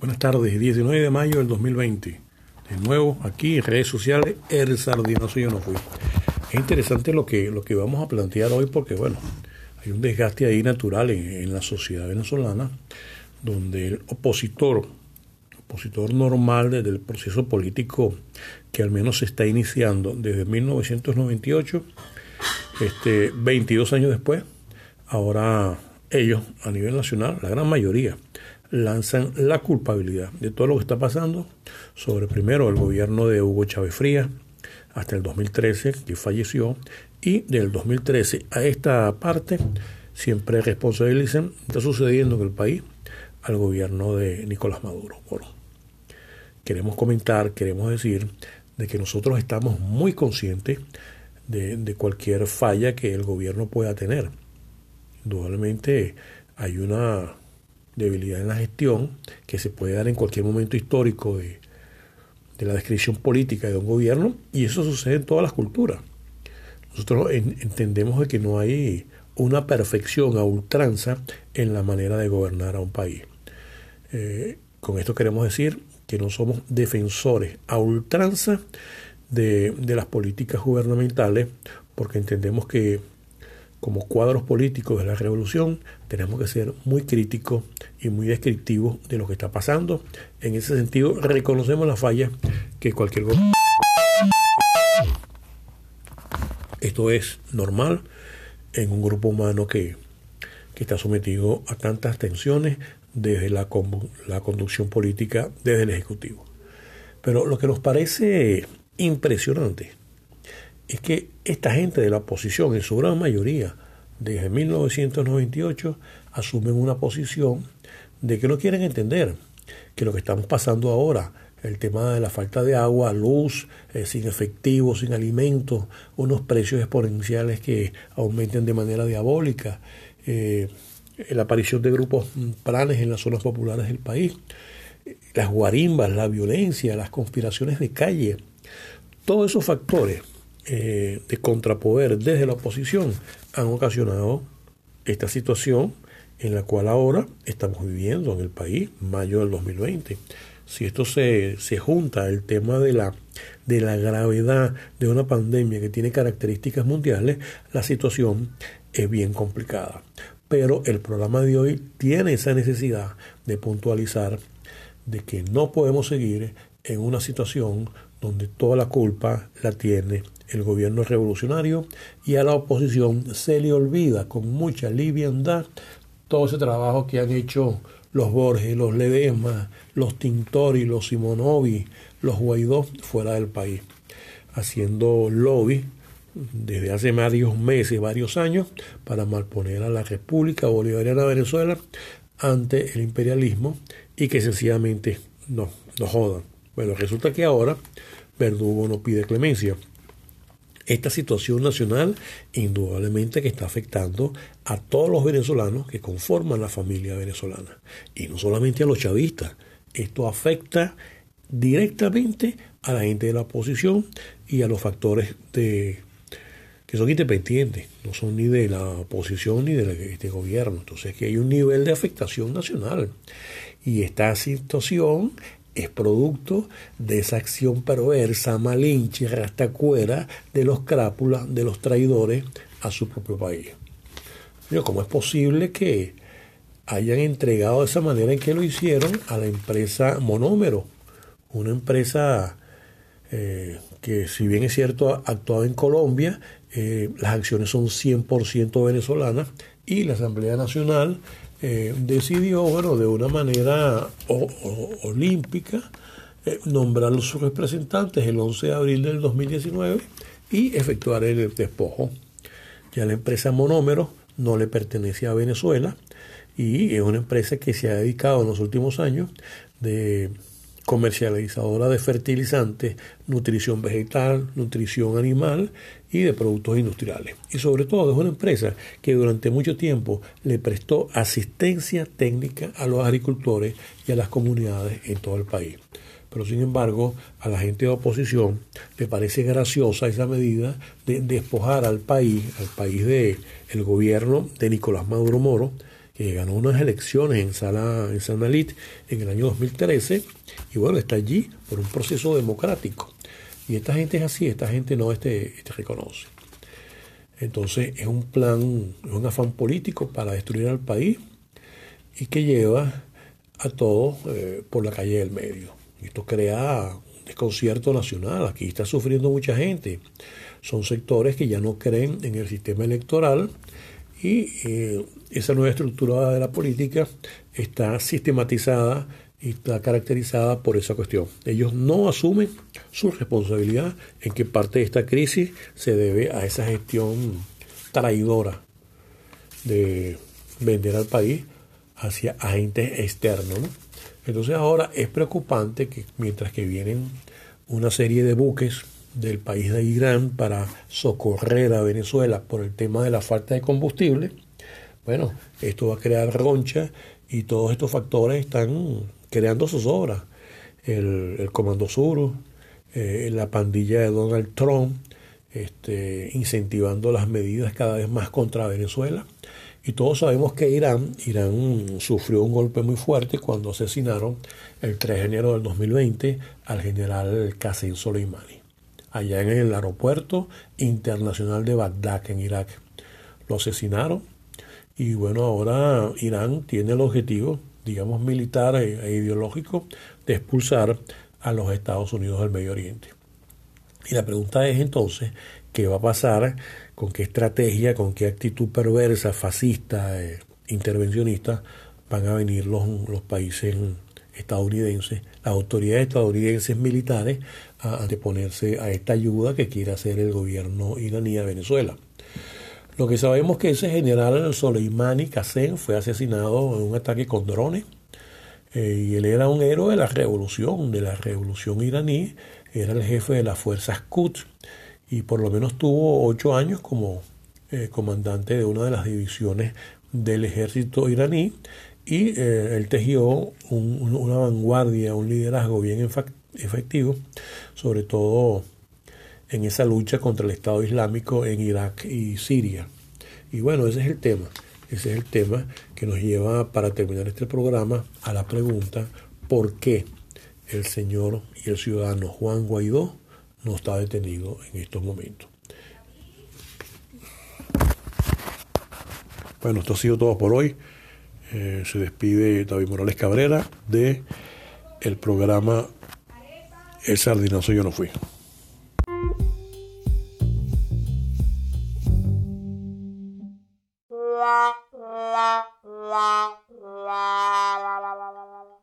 Buenas tardes, 19 de mayo del 2020. De nuevo, aquí en redes sociales, el sardinoso yo no fui. Es interesante lo que, lo que vamos a plantear hoy porque, bueno, hay un desgaste ahí natural en, la sociedad venezolana donde el opositor, opositor normal desde el proceso político que al menos se está iniciando desde 1998, este, 22 años después, ahora ellos a nivel nacional, la gran mayoría, lanzan la culpabilidad de todo lo que está pasando sobre primero el gobierno de Hugo Chávez Frías hasta el 2013 que falleció y del 2013 a esta parte siempre responsabilizan está sucediendo en el país al gobierno de Nicolás Maduro. Bueno, queremos comentar, queremos decir de que nosotros estamos muy conscientes de, de cualquier falla que el gobierno pueda tener. Indudablemente hay una debilidad en la gestión que se puede dar en cualquier momento histórico de, la descripción política de un gobierno y eso sucede en todas las culturas. Nosotros entendemos que no hay una perfección a ultranza en la manera de gobernar a un país. Eh, con esto queremos decir que no somos defensores a ultranza de, de las políticas gubernamentales porque entendemos que como cuadros políticos de la revolución, tenemos que ser muy críticos y muy descriptivos de lo que está pasando. En ese sentido, reconocemos la falla que cualquier gobierno. Esto es normal en un grupo humano que, que está sometido a tantas tensiones desde la, la conducción política, desde el Ejecutivo. Pero lo que nos parece impresionante es que esta gente de la oposición, en su gran mayoría, desde 1998, asumen una posición de que no quieren entender que lo que estamos pasando ahora, el tema de la falta de agua, luz, eh, sin efectivo, sin alimentos, unos precios exponenciales que aumentan de manera diabólica, eh, la aparición de grupos planes en las zonas populares del país, las guarimbas, la violencia, las conspiraciones de calle, todos esos factores eh, de contrapoder desde la oposición han ocasionado esta situación en la cual ahora estamos viviendo en el país, mayo del 2020. Si esto se, se junta el tema de la, de la gravedad de una pandemia que tiene características mundiales, la situación es bien complicada. Pero el programa de hoy tiene esa necesidad de puntualizar de que no podemos seguir en una situación donde toda la culpa la tiene el gobierno revolucionario y a la oposición se le olvida con mucha liviandad todo ese trabajo que han hecho los Borges, los Ledesma, los Tintori, los Simonovi, los Guaidó fuera del país, haciendo lobby desde hace varios meses, varios años, para malponer a la República Bolivariana de Venezuela ante el imperialismo y que sencillamente no, no jodan. Bueno, resulta que ahora Verdugo no pide clemencia. Esta situación nacional indudablemente que está afectando a todos los venezolanos que conforman la familia venezolana. Y no solamente a los chavistas. Esto afecta directamente a la gente de la oposición y a los factores de que son independientes, no son ni de la oposición ni de este gobierno. Entonces que hay un nivel de afectación nacional. Y esta situación es producto de esa acción perversa, malinche, rastacuera de los crápulas, de los traidores a su propio país. ¿Cómo es posible que hayan entregado de esa manera en que lo hicieron a la empresa Monómero? Una empresa eh, que, si bien es cierto, actuado en Colombia, eh, las acciones son 100% venezolanas y la Asamblea Nacional eh, decidió, bueno, de una manera olímpica, eh, nombrar a sus representantes el 11 de abril del 2019 y efectuar el despojo. Ya la empresa Monómero no le pertenece a Venezuela y es una empresa que se ha dedicado en los últimos años de comercializadora de fertilizantes, nutrición vegetal, nutrición animal y de productos industriales. Y sobre todo es una empresa que durante mucho tiempo le prestó asistencia técnica a los agricultores y a las comunidades en todo el país. Pero sin embargo, a la gente de oposición le parece graciosa esa medida de despojar al país, al país del el gobierno de Nicolás Maduro Moro, que ganó unas elecciones en Sala en en el año 2013 y bueno, está allí por un proceso democrático. Y esta gente es así, esta gente no este, este reconoce. Entonces es un plan, es un afán político para destruir al país y que lleva a todos eh, por la calle del medio. Esto crea un desconcierto nacional. Aquí está sufriendo mucha gente. Son sectores que ya no creen en el sistema electoral y eh, esa nueva estructura de la política está sistematizada y está caracterizada por esa cuestión. Ellos no asumen su responsabilidad en que parte de esta crisis se debe a esa gestión traidora de vender al país hacia agentes externos. Entonces ahora es preocupante que mientras que vienen una serie de buques del país de Irán para socorrer a Venezuela por el tema de la falta de combustible, bueno, esto va a crear roncha y todos estos factores están creando sus obras. El, Comando Sur, eh, la pandilla de Donald Trump, este, incentivando las medidas cada vez más contra Venezuela. Y todos sabemos que Irán, Irán sufrió un golpe muy fuerte cuando asesinaron el 3 de enero del 2020 al general Qasem Soleimani, allá en el aeropuerto internacional de Bagdad, en Irak. Lo asesinaron y bueno, ahora Irán tiene el objetivo, digamos, militar e, e ideológico de expulsar a los Estados Unidos del Medio Oriente. Y la pregunta es entonces, ¿qué va a pasar con qué estrategia, con qué actitud perversa, fascista, eh, intervencionista van a venir los, los países estadounidenses, las autoridades estadounidenses militares a anteponerse a esta ayuda que quiere hacer el gobierno iraní a Venezuela. Lo que sabemos es que ese general Soleimani Qasem fue asesinado en un ataque con drones eh, y él era un héroe de la revolución, de la revolución iraní, era el jefe de las fuerzas Quds y por lo menos tuvo ocho años como eh, comandante de una de las divisiones del ejército iraní y eh, él tejió una vanguardia, un liderazgo bien efectivo, sobre todo en esa lucha contra el Estado Islámico en Irak y Siria. Y bueno, ese es el tema, ese es el tema que nos lleva para terminar este programa a la pregunta, ¿por qué el señor y el ciudadano Juan Guaidó no está detenido en estos momentos. Bueno, esto ha sido todo por hoy. Eh, se despide David Morales Cabrera de el programa El Sardinazo Yo No Fui.